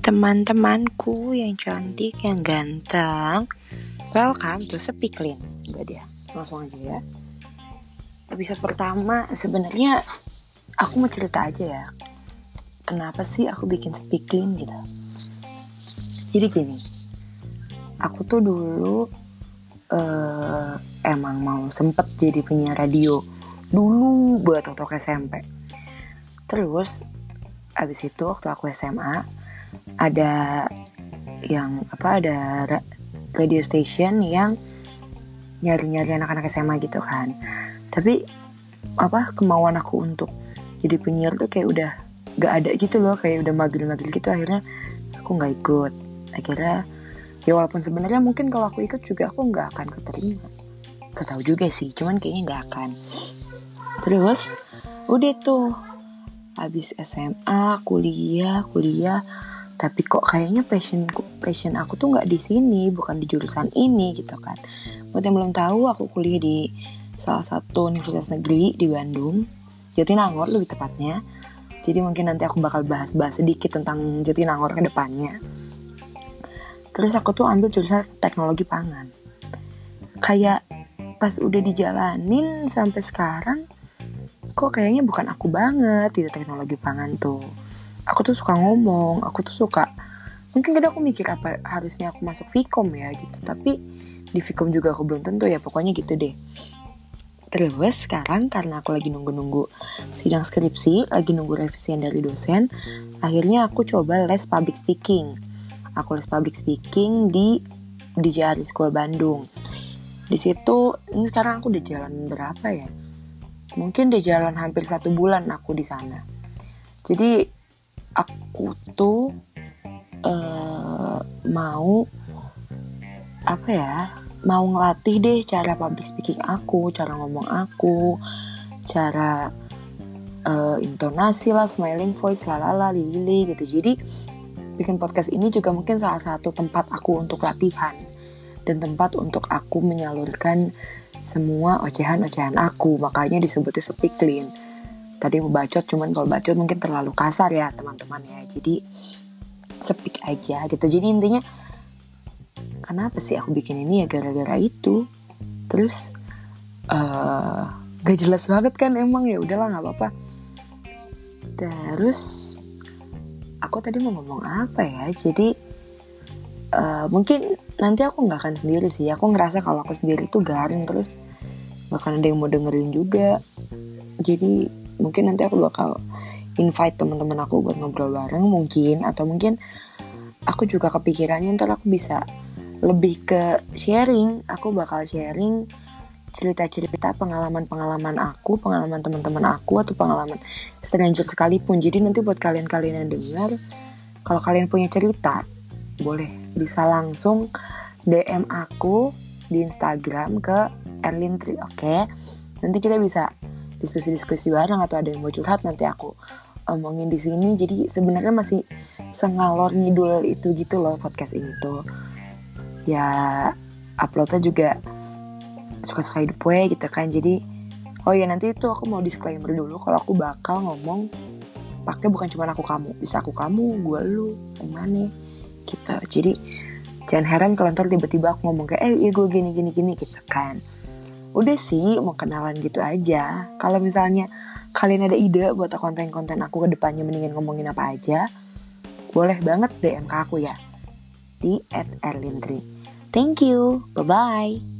Teman-temanku yang cantik, yang ganteng. Welcome to Speaklin Enggak dia, langsung aja ya. Episode pertama sebenarnya aku mau cerita aja ya. Kenapa sih aku bikin Speaklin gitu? Jadi gini Aku tuh dulu uh, Emang mau sempet jadi penyiar radio. Dulu buat waktu SMP Terus abis itu waktu aku SMA ada yang apa ada radio station yang nyari-nyari anak-anak SMA gitu kan. Tapi apa kemauan aku untuk jadi penyiar tuh kayak udah gak ada gitu loh kayak udah magil-magil gitu akhirnya aku nggak ikut. Akhirnya ya walaupun sebenarnya mungkin kalau aku ikut juga aku nggak akan keterima. Gak juga sih cuman kayaknya nggak akan. Terus udah tuh habis SMA kuliah kuliah tapi kok kayaknya passion passion aku tuh nggak di sini bukan di jurusan ini gitu kan. Buat yang belum tahu aku kuliah di salah satu universitas negeri di Bandung Jatinangor lebih tepatnya. Jadi mungkin nanti aku bakal bahas-bahas sedikit tentang Jatinangor ke depannya. Terus aku tuh ambil jurusan teknologi pangan. Kayak pas udah dijalanin sampai sekarang kok kayaknya bukan aku banget di teknologi pangan tuh aku tuh suka ngomong aku tuh suka mungkin kadang aku mikir apa harusnya aku masuk Vkom ya gitu. Tapi di Vkom juga aku belum tentu ya pokoknya gitu deh. Terus sekarang karena aku lagi nunggu-nunggu sidang skripsi lagi nunggu revisian dari dosen akhirnya aku coba les public speaking. Aku les public speaking di di JRI School Bandung. Di situ ini sekarang aku udah jalan berapa ya? Mungkin udah jalan hampir satu bulan aku di sana. Jadi aku tuh uh, mau apa ya mau ngelatih deh cara public speaking aku cara ngomong aku cara uh, intonasi lah smiling voice lalala lili gitu. Jadi bikin podcast ini juga mungkin salah satu tempat aku untuk latihan dan tempat untuk aku menyalurkan semua ocehan-ocehan aku. Makanya disebutnya speak clean tadi mau bacot cuman kalau bacot mungkin terlalu kasar ya teman-teman ya. Jadi speak aja gitu. Jadi intinya kenapa sih aku bikin ini ya gara-gara itu? Terus uh, gak jelas banget kan emang ya udahlah nggak apa-apa. Terus aku tadi mau ngomong apa ya? Jadi uh, mungkin nanti aku nggak akan sendiri sih. Aku ngerasa kalau aku sendiri tuh garing terus. Bahkan ada yang mau dengerin juga. Jadi mungkin nanti aku bakal invite teman-teman aku buat ngobrol bareng mungkin atau mungkin aku juga kepikirannya ntar aku bisa lebih ke sharing aku bakal sharing cerita-cerita pengalaman-pengalaman aku pengalaman teman-teman aku atau pengalaman stranger sekalipun jadi nanti buat kalian-kalian yang dengar kalau kalian punya cerita boleh bisa langsung DM aku di Instagram ke Erlin Tri oke okay? nanti kita bisa diskusi-diskusi bareng atau ada yang mau curhat nanti aku omongin di sini. Jadi sebenarnya masih sengalor ngidul itu gitu loh podcast ini tuh. Ya uploadnya juga suka-suka hidup gue gitu kan. Jadi oh ya nanti itu aku mau disclaimer dulu kalau aku bakal ngomong pakai bukan cuma aku kamu bisa aku kamu gue lu yang mana gitu. Jadi jangan heran kalau ntar tiba-tiba aku ngomong kayak eh iya gue gini gini gini gitu kan udah sih mau kenalan gitu aja. Kalau misalnya kalian ada ide buat konten-konten aku ke depannya mendingan ngomongin apa aja boleh banget DM ke aku ya. Di @erlintri thank you. Bye bye